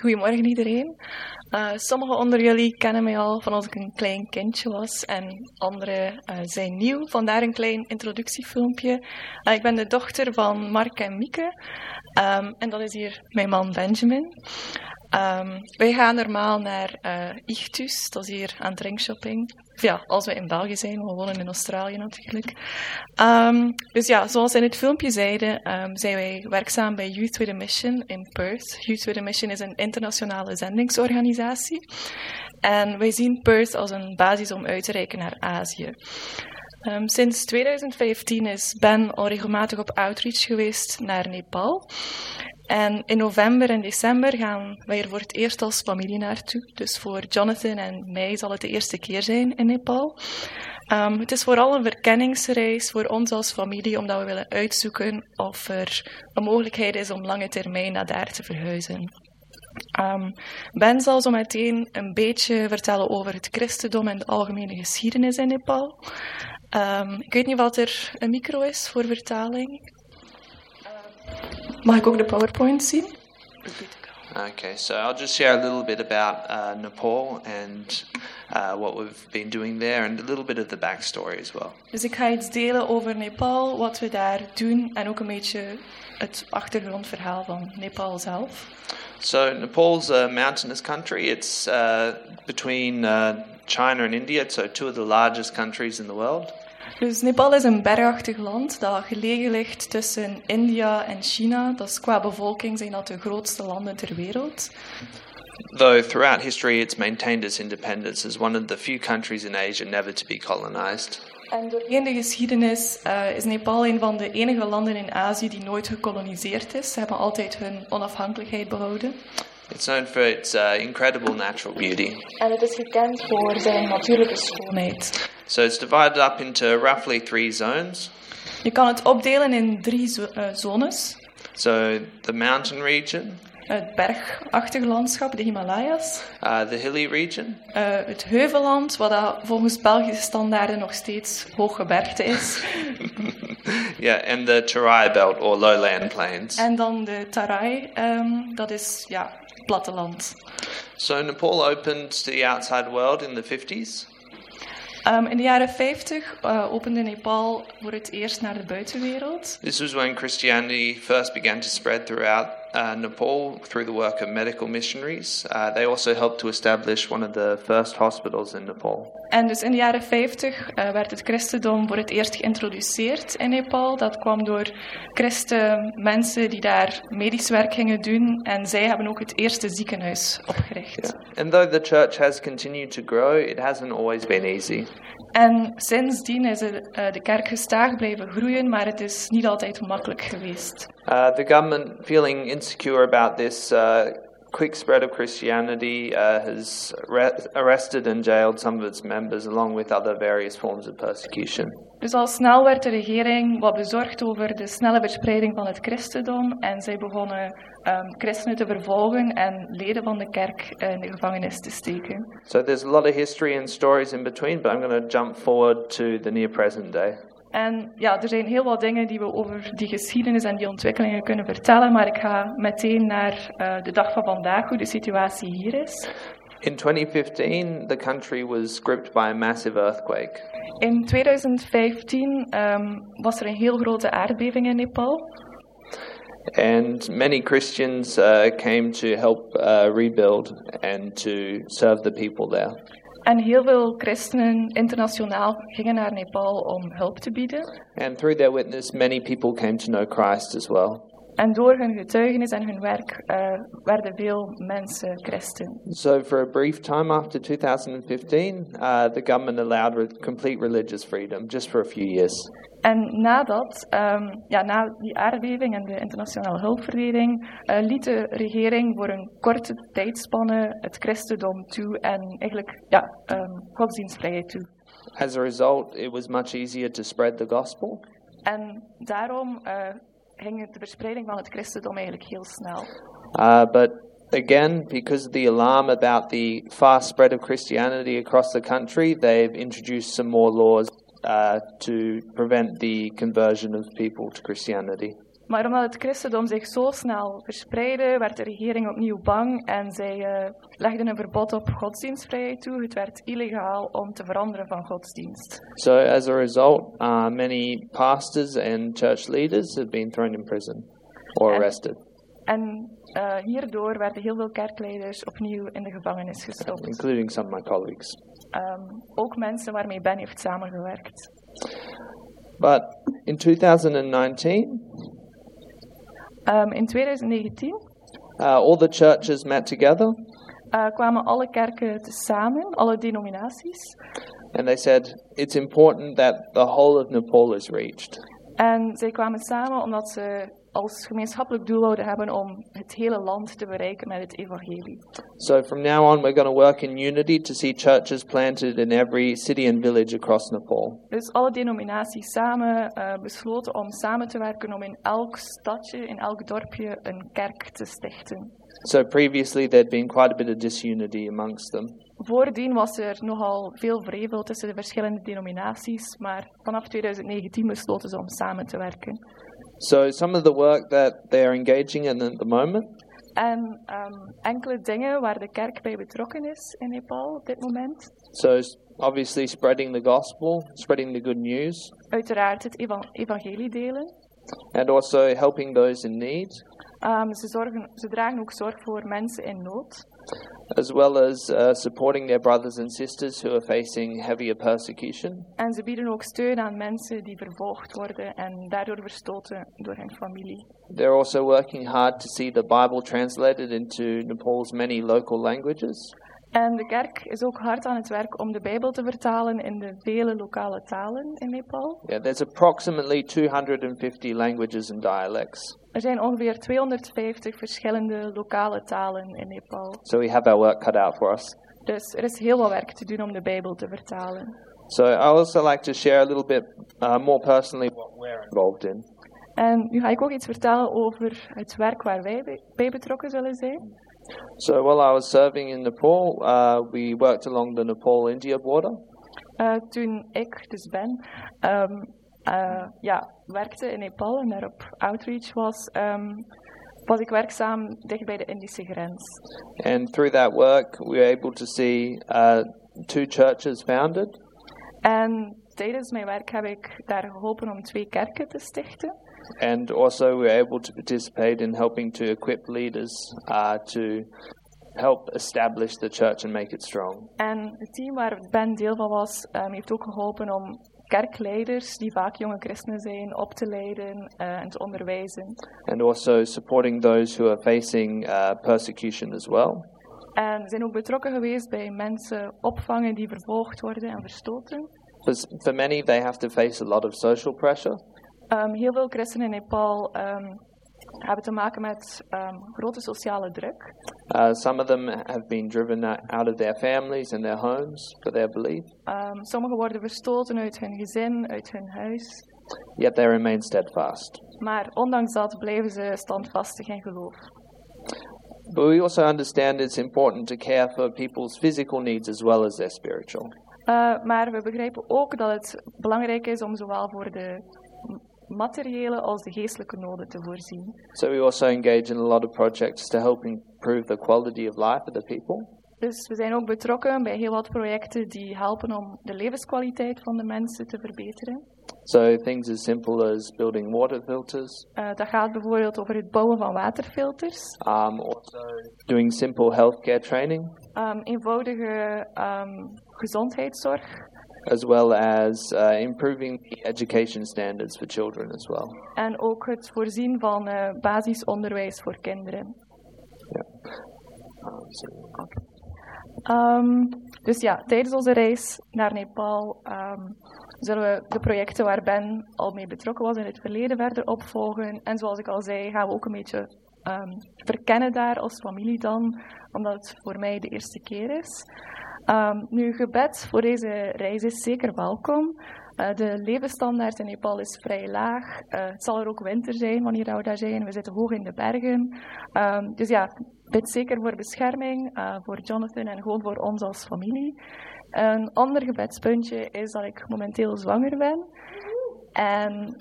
goedemorgen iedereen. Uh, sommigen onder jullie kennen mij al van als ik een klein kindje was en anderen uh, zijn nieuw. Vandaar een klein introductiefilmpje. Uh, ik ben de dochter van Mark en Mieke um, en dat is hier mijn man Benjamin. Um, wij gaan normaal naar Ichtus, dat is hier aan Drinkshopping. Ja, als we in België zijn, we wonen in Australië natuurlijk. Um, dus ja, zoals in het filmpje zeiden, um, zijn wij werkzaam bij Youth with a Mission in Perth. Youth with a Mission is een internationale zendingsorganisatie. En wij zien Perth als een basis om uit te reiken naar Azië. Um, sinds 2015 is Ben al regelmatig op outreach geweest naar Nepal. En in november en december gaan wij er voor het eerst als familie naartoe. Dus voor Jonathan en mij zal het de eerste keer zijn in Nepal. Um, het is vooral een verkenningsreis voor ons als familie, omdat we willen uitzoeken of er een mogelijkheid is om lange termijn naar daar te verhuizen. Um, ben zal zo meteen een beetje vertellen over het christendom en de algemene geschiedenis in Nepal. Um, ik weet niet wat er een micro is voor vertaling. Ik ook de PowerPoint zien? Okay, so I'll just share a little bit about uh, Nepal and uh, what we've been doing there and a little bit of the backstory as well. Dus ik ga iets delen over Nepal, wat we daar doen en ook een beetje het achtergrondverhaal van Nepal zelf. So Nepal's a mountainous country. It's uh, between uh, China and India, so two of the largest countries in the world. Dus Nepal is een bergachtig land dat gelegen ligt tussen India en China. Dat is qua bevolking zijn dat de grootste landen ter wereld. Though throughout history it's maintained its independence as one of the few countries in Asia never to be colonized. En doorheen de geschiedenis uh, is Nepal een van de enige landen in Azië die nooit gekoloniseerd is. Ze hebben altijd hun onafhankelijkheid behouden. It's known for its uh, incredible natural beauty. En het is gekend voor zijn natuurlijke schoonheid. So it's divided up into roughly three zones. Je kan het opdelen in drie zo uh, zones. So the mountain region. Het bergachtige landschap, de Himalayas. Uh, the hilly region. Uh, het heuvelland, wat dat volgens Belgische standaarden nog steeds hooggebergte is. yeah, and the Tarai belt or lowland plains. En dan de Tarai, um, dat is ja, platteland. So Nepal opened to the outside world in the 50s. Um, in de jaren 50 uh, opende Nepal voor het eerst naar de buitenwereld. This was when Christianity first began to spread throughout uh, Nepal through the work of medical missionaries. Uh, they also helped to establish one of the first hospitals in Nepal. En dus in de jaren 50 uh, werd het christendom voor het eerst geïntroduceerd in Nepal. Dat kwam door christen mensen die daar medisch werk gingen doen. En zij hebben ook het eerste ziekenhuis opgericht. Yeah. And though the church has continued to grow, it hasn't always been easy. En sindsdien is uh, de kerk gestaag blijven groeien, maar het is niet altijd makkelijk geweest. Uh, the government, feeling insecure about this uh, quick spread of Christianity, uh, has arrested and jailed some of its members, along with other various forms of persecution. Dus al snel werd de regering wat bezorgd over de snelle verspreiding van het christendom en zij begonnen um, christenen te vervolgen en leden van de kerk in de gevangenis te steken. So there's a lot of history and stories in between, but I'm going to jump forward to the near present day. En ja, er zijn heel wat dingen die we over die geschiedenis en die ontwikkelingen kunnen vertellen, maar ik ga meteen naar uh, de dag van vandaag, hoe de situatie hier is. In 2015, the country was gripped by a massive earthquake. In 2015 um, was er een heel grote aardbeving in Nepal. And many Christians uh, came to help uh, rebuild and to serve the people there. En heel veel christenen internationaal gingen naar Nepal om hulp te bieden. And through their witness, many people came to know Christ as well. En door hun getuigenis en hun werk uh, werden veel mensen christen. So for a brief time after 2015, uh, the government allowed re complete religious freedom just for a few years. En nadat, um, ja, na die aardbeving en de internationale hulpverlening, uh, liet de regering voor een korte tijdspanne het christendom toe en eigenlijk ja, um, godsdienstvrijheid toe. As a result, it was much easier to spread the gospel. En daarom uh, ging de verspreiding van het christendom eigenlijk heel snel. Uh, but again, because of the alarm about the fast spread of Christianity across the country, they've introduced some more laws uh, to prevent the conversion of people to Christianity. Maar omdat het christendom zich zo snel verspreidde, werd de regering opnieuw bang en zij eh, legden een verbod op godsdienstvrijheid toe. Het werd illegaal om te veranderen van godsdienst. So, as a result, uh, many pastors and church leaders have been thrown in prison or And- arrested, En eh, hierdoor werden heel veel kerkleiders opnieuw in de gevangenis gestopt. including some of my colleagues. Ehm, ook mensen waarmee Ben heeft samengewerkt. But in 2019, Ehm, in 2019 uh, all the churches met together eh, kwamen alle kerken tezamen, alle denominaties. and they said it's important that the whole of Nepal is reached. En zij kwamen samen omdat ze als gemeenschappelijk doel wilden hebben om het hele land te bereiken met het evangelie. So from now on, we're going to work in unity to see churches planted in every city and village across Nepal. Dus alle denominaties samen eh, besloten om samen te werken om in elk stadje, in elk dorpje een kerk te stichten. So previously, there'd been quite a bit of disunity amongst them. Voordien was er nogal veel vrevel tussen de verschillende denominaties, maar vanaf 2019 besloten ze om samen te werken. So some of the work that they're engaging in at the moment En ehm, enkele dingen waar de kerk bij betrokken is in Nepal op dit moment. So obviously spreading the gospel, spreading the good news, Uiteraard het eva- evangelie delen. and also helping those in need, ze, zorgen, ze dragen ook zorg voor mensen in nood. As well as uh, supporting their brothers and sisters who are facing heavier persecution. En ze bieden ook steun aan mensen die vervolgd worden en daardoor verstoten door hun familie. They're also working hard to see the Bible translated into Nepal's many local languages. En de kerk is ook hard aan het werk om de Bijbel te vertalen in de vele lokale talen in Nepal. Yeah, there's approximately 250 languages and dialects. Er zijn ongeveer 250 verschillende lokale talen in Nepal. So we have our work cut out for us. Dus er is heel wat werk te doen om de Bijbel te vertalen. So I also like to share a little bit uh, more personally what we're involved in. En nu ga ik ook iets vertellen over het werk waar wij bij- bij betrokken zullen zijn. So while I was serving in Nepal, uh, we worked along the Nepal-India border. Eh, toen ik, dus Ben, ehm, eh, ja, werkte in Nepal en daar op outreach was, ehm, was ik werkzaam dicht bij de Indische grens. And through that work, we were able to see uh, two churches founded, En tijdens mijn werk heb ik daar geholpen om twee kerken te stichten. And also we were able to participate in helping to equip leaders uh, to help establish the church and make it strong. En het team waar Ben deel van was, ehm, heeft ook geholpen om kerkleiders, die vaak jonge christenen zijn, op te leiden eh, en te onderwijzen. And also supporting those who are facing uh, persecution as well. En zijn ook betrokken geweest bij mensen opvangen die vervolgd worden en verstoten. For, for many, they have to face a lot of social pressure. Ehm, heel veel christenen in Nepal ehm, hebben te maken met ehm, grote sociale druk. Uh, some of them have been driven out of their families and their homes for their belief, sommigen worden verstoten uit hun gezin, uit hun huis. yet they remain steadfast. Maar ondanks dat blijven ze standvastig in geloof. But we also understand it's important to care for people's physical needs as well as their spiritual. Eh, maar we begrijpen ook dat het belangrijk is om zowel voor de materiële als de geestelijke noden te voorzien. So we also engage in a lot of projects to help improve the quality of life of the people. Dus we zijn ook betrokken bij heel wat projecten die helpen om de levenskwaliteit van de mensen te verbeteren. So things as simple as building water filters, Eh, dat gaat bijvoorbeeld over het bouwen van waterfilters, um, also doing simple healthcare training, ehm, eenvoudige ehm, gezondheidszorg, as well as uh, improving the education standards for children as well. en ook het voorzien van eh, basisonderwijs voor kinderen. Um, so- Ehm, dus ja, tijdens onze reis naar Nepal ehm, zullen we de projecten waar Ben al mee betrokken was in het verleden verder opvolgen. En zoals ik al zei, gaan we ook een beetje ehm, verkennen daar als familie dan, omdat het voor mij de eerste keer is. Ehm, nu, gebed voor deze reis is zeker welkom. Eh, de levensstandaard in Nepal is vrij laag. Eh, het zal er ook winter zijn wanneer we daar zijn. We zitten hoog in de bergen. Ehm, dus ja, bid zeker voor bescherming, eh, voor Jonathan en gewoon voor ons als familie. Een ander gebedspuntje is dat ik momenteel zwanger ben. En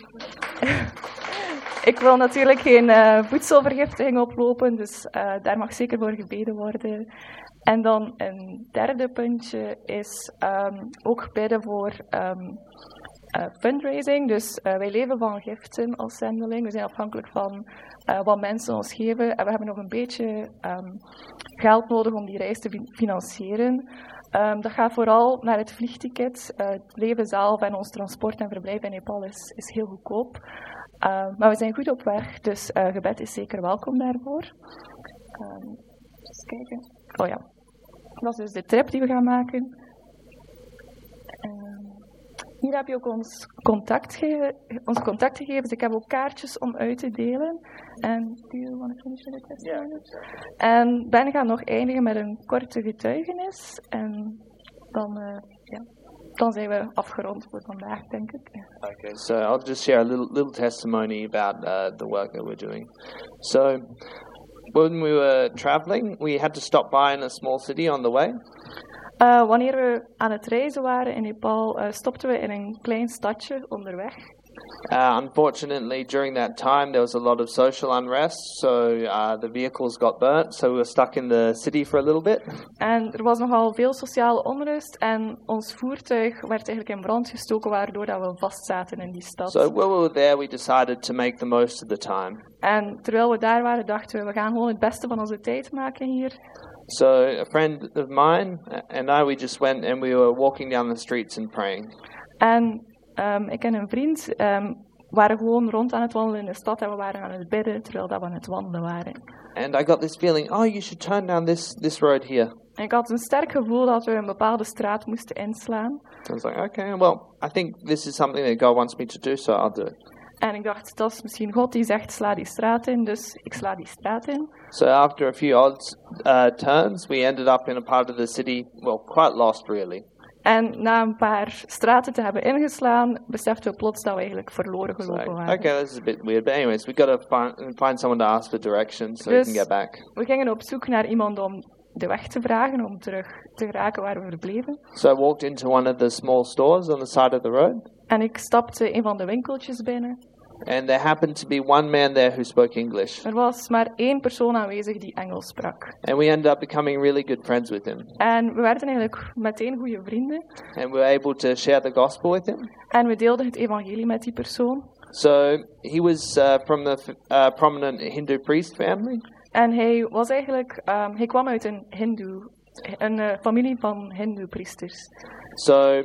ik wil natuurlijk geen voedselvergiftiging oplopen, dus daar mag zeker voor gebeden worden. En dan een derde puntje is ehm, ook bidden voor ehm, eh, fundraising. Dus eh, wij leven van giften als zendeling. We zijn afhankelijk van eh, wat mensen ons geven. En we hebben nog een beetje ehm, geld nodig om die reis te fi- financieren. Dat gaat vooral naar het vliegticket. Het leven zelf en ons transport en verblijf in Nepal is, is heel goedkoop. Maar we zijn goed op weg, dus gebed is zeker welkom daarvoor. Ehm, eens kijken. Oh ja, dat is dus de trip die we gaan maken. Ehm, hier heb je ook ons contact onze contactgegevens. Ik heb ook kaartjes om uit te delen. En do you want to finish with the testimony? En Ben gaat nog eindigen met een korte getuigenis. En dan, eh, ja, dan zijn we afgerond voor vandaag, denk ik. Okay, so I'll just share a little little testimony about uh, the work that we're doing. So, when we were traveling, we had to stop by in a small city on the way, Eh, wanneer we aan het reizen waren in Nepal, eh, stopten we in een klein stadje onderweg. Uh, unfortunately, during that time, there was a lot of social unrest, so uh, the vehicles got burnt, so we were stuck in the city for a little bit. En er was nogal veel sociale onrust en ons voertuig werd eigenlijk in brand gestoken, waardoor dat we vastzaten in die stad. So, while we were there, we decided to make the most of the time. En terwijl we daar waren, dachten we, we gaan gewoon het beste van onze tijd maken hier. So, a friend of mine uh, and I, we just went and we were walking down the streets and praying. En ehm, ik en een vriend ehm, waren gewoon rond aan het wandelen in de stad en we waren aan het bidden terwijl dat we aan het wandelen waren. And I got this feeling, oh, you should turn down this, this road here. En ik had een sterk gevoel dat we een bepaalde straat moesten inslaan. I was like, okay, well, I think this is something that God wants me to do, so I'll do it. En ik dacht, dat is misschien God die zegt, sla die straat in, dus ik sla die straat in. So after a few odd uh, turns, we ended up in a part of the city, well, quite lost really. En na een paar straten te hebben ingeslaan, beseften we plots dat we eigenlijk verloren gelopen waren. okay, this is a bit weird, but anyways, we got to find find someone to ask for directions so we Dus- can get back. We gingen op zoek naar iemand om de weg te vragen, om terug te geraken waar we verbleven. So I walked into one of the small stores on the side of the road, En ik stapte een van de winkeltjes binnen. And there happened to be one man there who spoke English, Er was maar één persoon aanwezig die Engels sprak. and we ended up becoming really good friends with him, En we werden eigenlijk meteen goede vrienden. and we were able to share the gospel with him. En we deelden het evangelie met die persoon. So he was uh, from the uh, prominent Hindu priest family. En hij was eigenlijk, ehm, hij kwam uit een hindoe, een eh, familie van hindoe-priesters. So,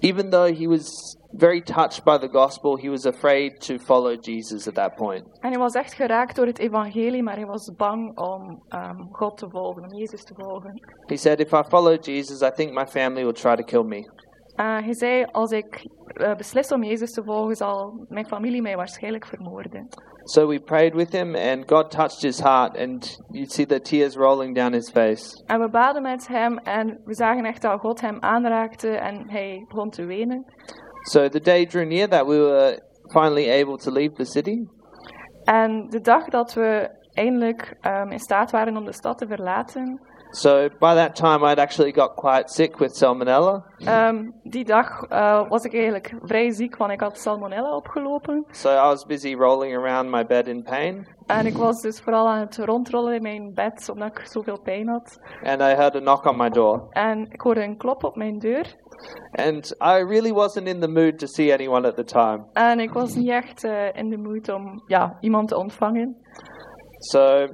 even though he was very touched by the gospel, he was afraid to follow Jesus at that point. En hij was echt geraakt door het evangelie, maar hij was bang om ehm, God te volgen, om Jezus te volgen. He said, If I follow Jesus, I think my family will try to kill me. Eh, hij zei, als ik eh, beslis om Jezus te volgen, zal mijn familie mij waarschijnlijk vermoorden. So we prayed with him, and God touched his heart, and you'd see the tears rolling down his face. En we baden met hem en we zagen echt dat God hem aanraakte en hij begon te wenen. So the day drew near that we were finally able to leave the city. En de dag dat we eindelijk ehm, in staat waren om de stad te verlaten, So by that time, I'd actually got quite sick with salmonella. ehm, die dag eh, was ik eigenlijk vrij ziek, want ik had salmonella opgelopen. So I was busy rolling around my bed in pain, En ik was dus vooral aan het rondrollen in mijn bed, omdat ik zoveel pijn had. and I heard a knock on my door. En ik hoorde een klop op mijn deur. And I really wasn't in the mood to see anyone at the time. En ik was niet echt eh, in de moed om ja, iemand te ontvangen. So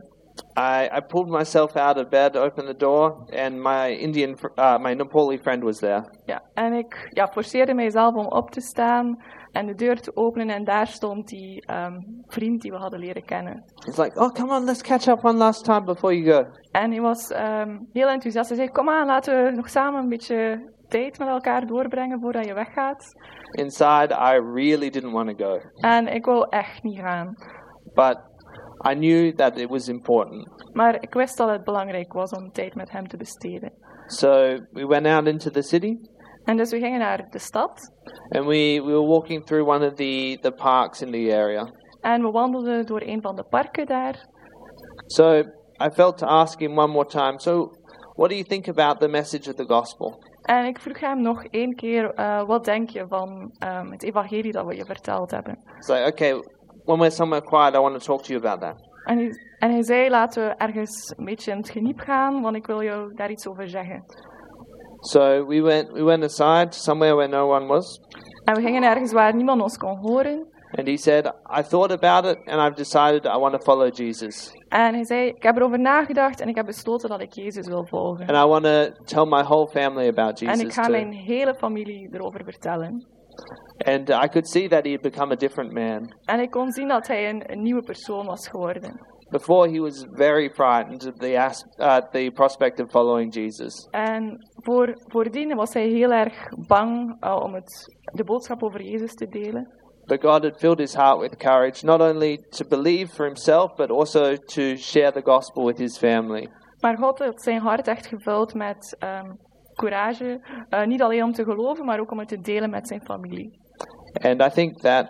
I, I pulled myself out of bed, opened the door, and my Indian, uh, my Nepali friend was there. Ja, en ik ja, forceerde mijzelf om op te staan en de deur te openen. En daar stond die ehm, vriend die we hadden leren kennen. He's like, "Oh, come on, let's catch up one last time before you go." En hij was ehm, heel enthousiast. Hij zei, kom aan, laten we nog samen een beetje tijd met elkaar doorbrengen voordat je weggaat. Inside, I really didn't want to go, En ik wou echt niet gaan. but I knew that it was important. Maar ik wist dat het belangrijk was om tijd met hem te besteden. So we went out into the city, En dus we gingen naar de stad. and we, we were walking through one of the, the parks in the area. En we wandelden door een van de parken daar. So I felt to ask him one more time. So, what do you think about the message of the gospel? En ik vroeg hem nog één keer, eh, wat denk je van ehm, het evangelie dat we je verteld hebben? Like, okay, when we're somewhere quiet, I want to talk to you about that. En hij, en hij zei, laten we ergens een beetje in het geniep gaan, want ik wil jou daar iets over zeggen. So we went, we went aside somewhere where no one was, En we gingen ergens waar niemand ons kon horen. and he said, I thought about it, and I've decided I want to follow Jesus. En hij zei, ik heb erover nagedacht en ik heb besloten dat ik Jezus wil volgen. And I want to tell my whole family about En ik Jesus ga too. mijn hele familie erover vertellen. And I could see that he had become a different man. En ik kon zien dat hij een, een nieuwe persoon was geworden. Before, he was very frightened of the, as- uh, the prospect of following Jesus. En voor, voordien was hij heel erg bang uh, om het, de boodschap over Jezus te delen. But God had filled his heart with courage, not only to believe for himself, but also to share the gospel with his family. Maar God had zijn hart echt gevuld met ehm, courage. uh, niet alleen om te geloven, maar ook om het te delen met zijn familie. And I think that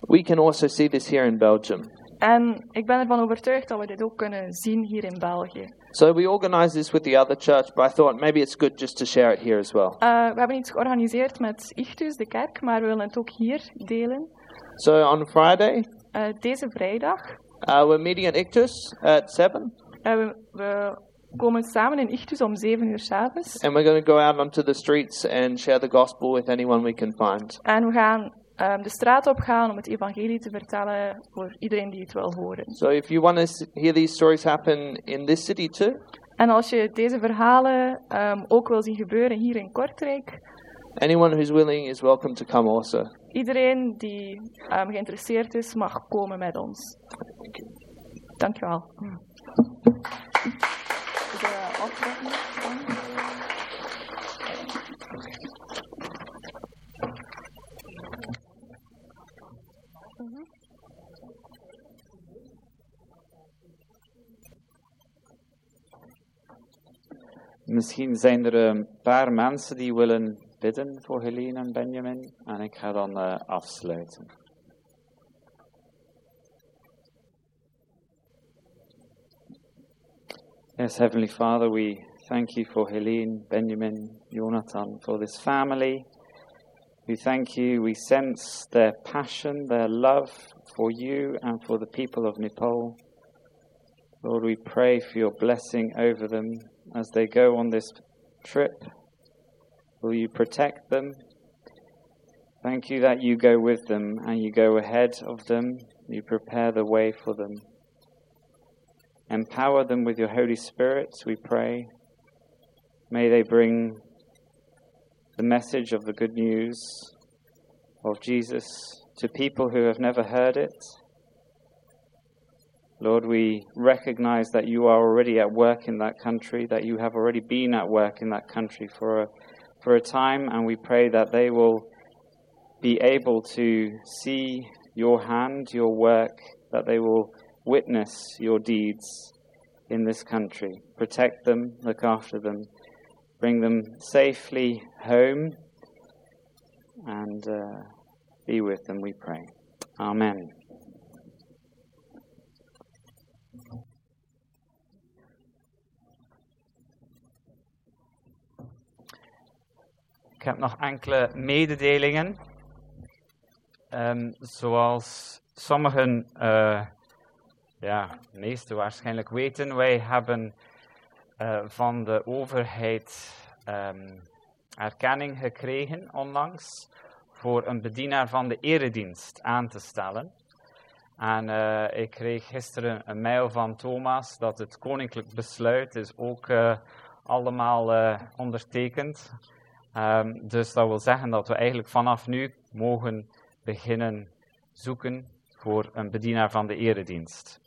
we can also see this here in Belgium. En ik ben ervan overtuigd dat we dit ook kunnen zien hier in België. So we organized this with the other church, but I thought maybe it's good just to share it here as well. Uh, we hebben iets georganiseerd met Ichtus, de kerk, maar we willen het ook hier delen. So on Friday, Uh, deze vrijdag. uh, we're meeting at Ictus at 7, Uh, we, we komen samen in Ichtus om 7 uur 's avonds. and we're going to go out onto the streets and share the gospel with anyone we can find. En we gaan ehm, de straat op gaan om het evangelie te vertellen voor iedereen die het wil horen. So if you want to hear these stories happen in this city too, En als je deze verhalen ehm, ook wil zien gebeuren hier in Kortrijk, anyone who's willing is welcome to come also. iedereen die ehm, geïnteresseerd is, mag komen met ons. Dankjewel. Is dat afronden? Misschien zijn er een paar mensen die willen bidden voor Helene en Benjamin. En ik ga dan eh, afsluiten. Yes, Heavenly Father, we thank you for Helene, Benjamin, Jonathan, for this family. We thank you. We sense their passion, their love for you and for the people of Nepal. Lord, we pray for your blessing over them as they go on this trip. Will you protect them? Thank you that you go with them and you go ahead of them. You prepare the way for them. Empower them with your Holy Spirit, we pray. May they bring the message of the good news of Jesus to people who have never heard it. Lord, we recognize that you are already at work in that country, that you have already been at work in that country for a, for a time, and we pray that they will be able to see your hand, your work, that they will witness your deeds in this country. Protect them, look after them, bring them safely home, and uh, be with them, we pray. Amen. Ik heb nog enkele mededelingen. Ehm, zoals sommigen, eh ja, de meesten waarschijnlijk weten, wij hebben eh, van de overheid ehm, erkenning gekregen onlangs voor een bedienaar van de eredienst aan te stellen. En eh, ik kreeg gisteren een mail van Thomas dat het koninklijk besluit is ook eh, allemaal ondertekend. Ehm, dus dat wil zeggen dat we eigenlijk vanaf nu mogen beginnen zoeken voor een bedienaar van de eredienst.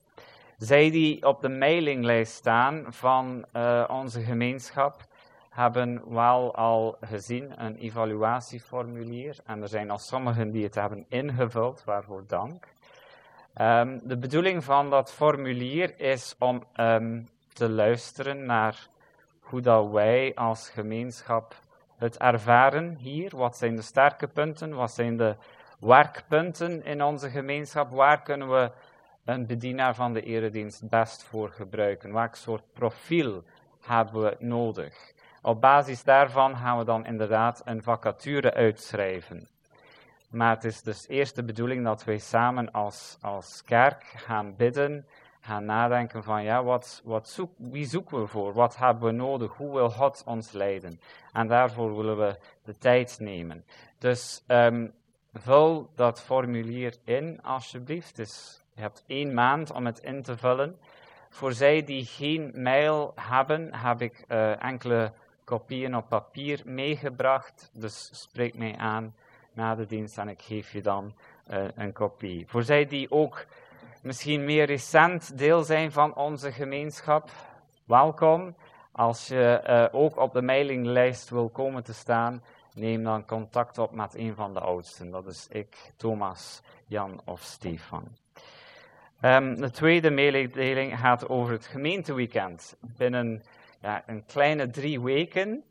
Zij die op de mailinglijst staan van eh, onze gemeenschap hebben wel al gezien een evaluatieformulier en er zijn al sommigen die het hebben ingevuld, waarvoor dank. Ehm, de bedoeling van dat formulier is om ehm, te luisteren naar hoe dat wij als gemeenschap het ervaren hier. Wat zijn de sterke punten? Wat zijn de werkpunten in onze gemeenschap? Waar kunnen we een bedienaar van de eredienst best voor gebruiken? Welk soort profiel hebben we nodig? Op basis daarvan gaan we dan inderdaad een vacature uitschrijven. Maar het is dus eerst de bedoeling dat wij samen als, als kerk gaan bidden, gaan nadenken van ja, wat, wat wie zoeken we voor? Wat hebben we nodig? Hoe wil God ons leiden? En daarvoor willen we de tijd nemen. Dus ehm, vul dat formulier in, alsjeblieft. Je hebt één maand om het in te vullen. Voor zij die geen mail hebben, heb ik uh, enkele kopieën op papier meegebracht. Dus spreek mij aan na de dienst en ik geef je dan uh, een kopie. Voor zij die ook misschien meer recent deel zijn van onze gemeenschap, welkom. Als je uh, ook op de mailinglijst wil komen te staan, neem dan contact op met een van de oudsten. Dat is ik, Thomas, Jan of Stefan. Um, de tweede mededeling gaat over het gemeenteweekend. Binnen ja, een kleine drie weken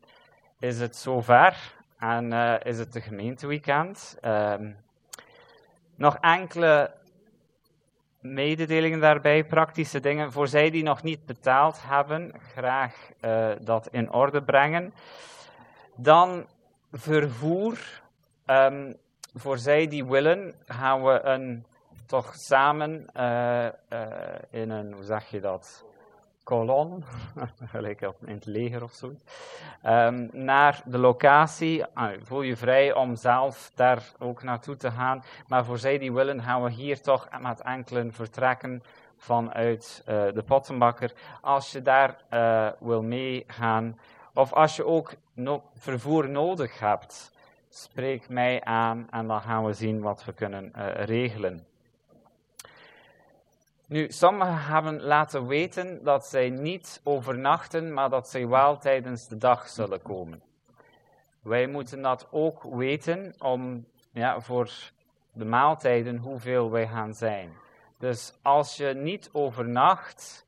is het zover en uh, is het de gemeenteweekend. Um, nog enkele mededelingen daarbij, praktische dingen. Voor zij die nog niet betaald hebben, graag uh, dat in orde brengen. Dan vervoer. Um, voor zij die willen, gaan we een, toch samen uh, uh, in een, hoe zeg je dat? kolon, gelijk in het leger of zo, um, naar de locatie. Ah, voel je vrij om zelf daar ook naartoe te gaan. Maar voor zij die willen, gaan we hier toch met enkelen vertrekken vanuit uh, de pottenbakker. Als je daar uh, wil meegaan, of als je ook no vervoer nodig hebt, spreek mij aan en dan gaan we zien wat we kunnen uh, regelen. Nu, sommigen hebben laten weten dat zij niet overnachten, maar dat zij wel tijdens de dag zullen komen. Wij moeten dat ook weten om ja, voor de maaltijden hoeveel wij gaan zijn. Dus als je niet overnacht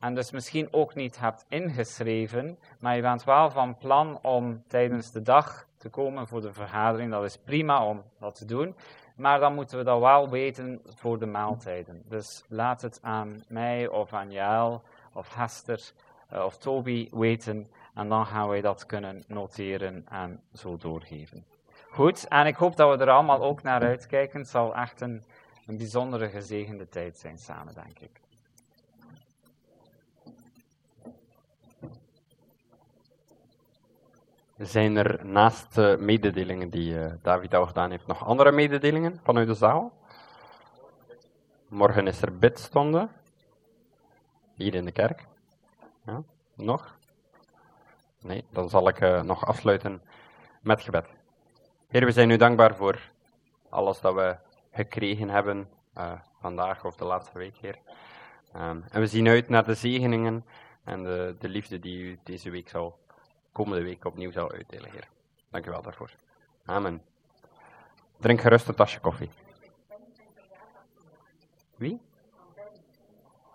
en dus misschien ook niet hebt ingeschreven, maar je bent wel van plan om tijdens de dag te komen voor de vergadering, dat is prima om dat te doen. Maar dan moeten we dat wel weten voor de maaltijden. Dus laat het aan mij of aan Jael of Hester uh, of Toby weten. En dan gaan wij dat kunnen noteren en zo doorgeven. Goed, en ik hoop dat we er allemaal ook naar uitkijken. Het zal echt een, een bijzondere gezegende tijd zijn samen, denk ik. Zijn er naast de mededelingen die uh, David al gedaan heeft, nog andere mededelingen vanuit de zaal? Morgen is er bidstonde. Hier in de kerk. Ja, nog? Nee, dan zal ik uh, nog afsluiten met gebed. Heer, we zijn u dankbaar voor alles dat we gekregen hebben vandaag of de laatste week, Heer. Um, en we zien uit naar de zegeningen en de, de liefde die u deze week zal komende week opnieuw zal uitdelen, Heer. Dank u wel daarvoor. Amen. Drink gerust een tasje koffie. Wie?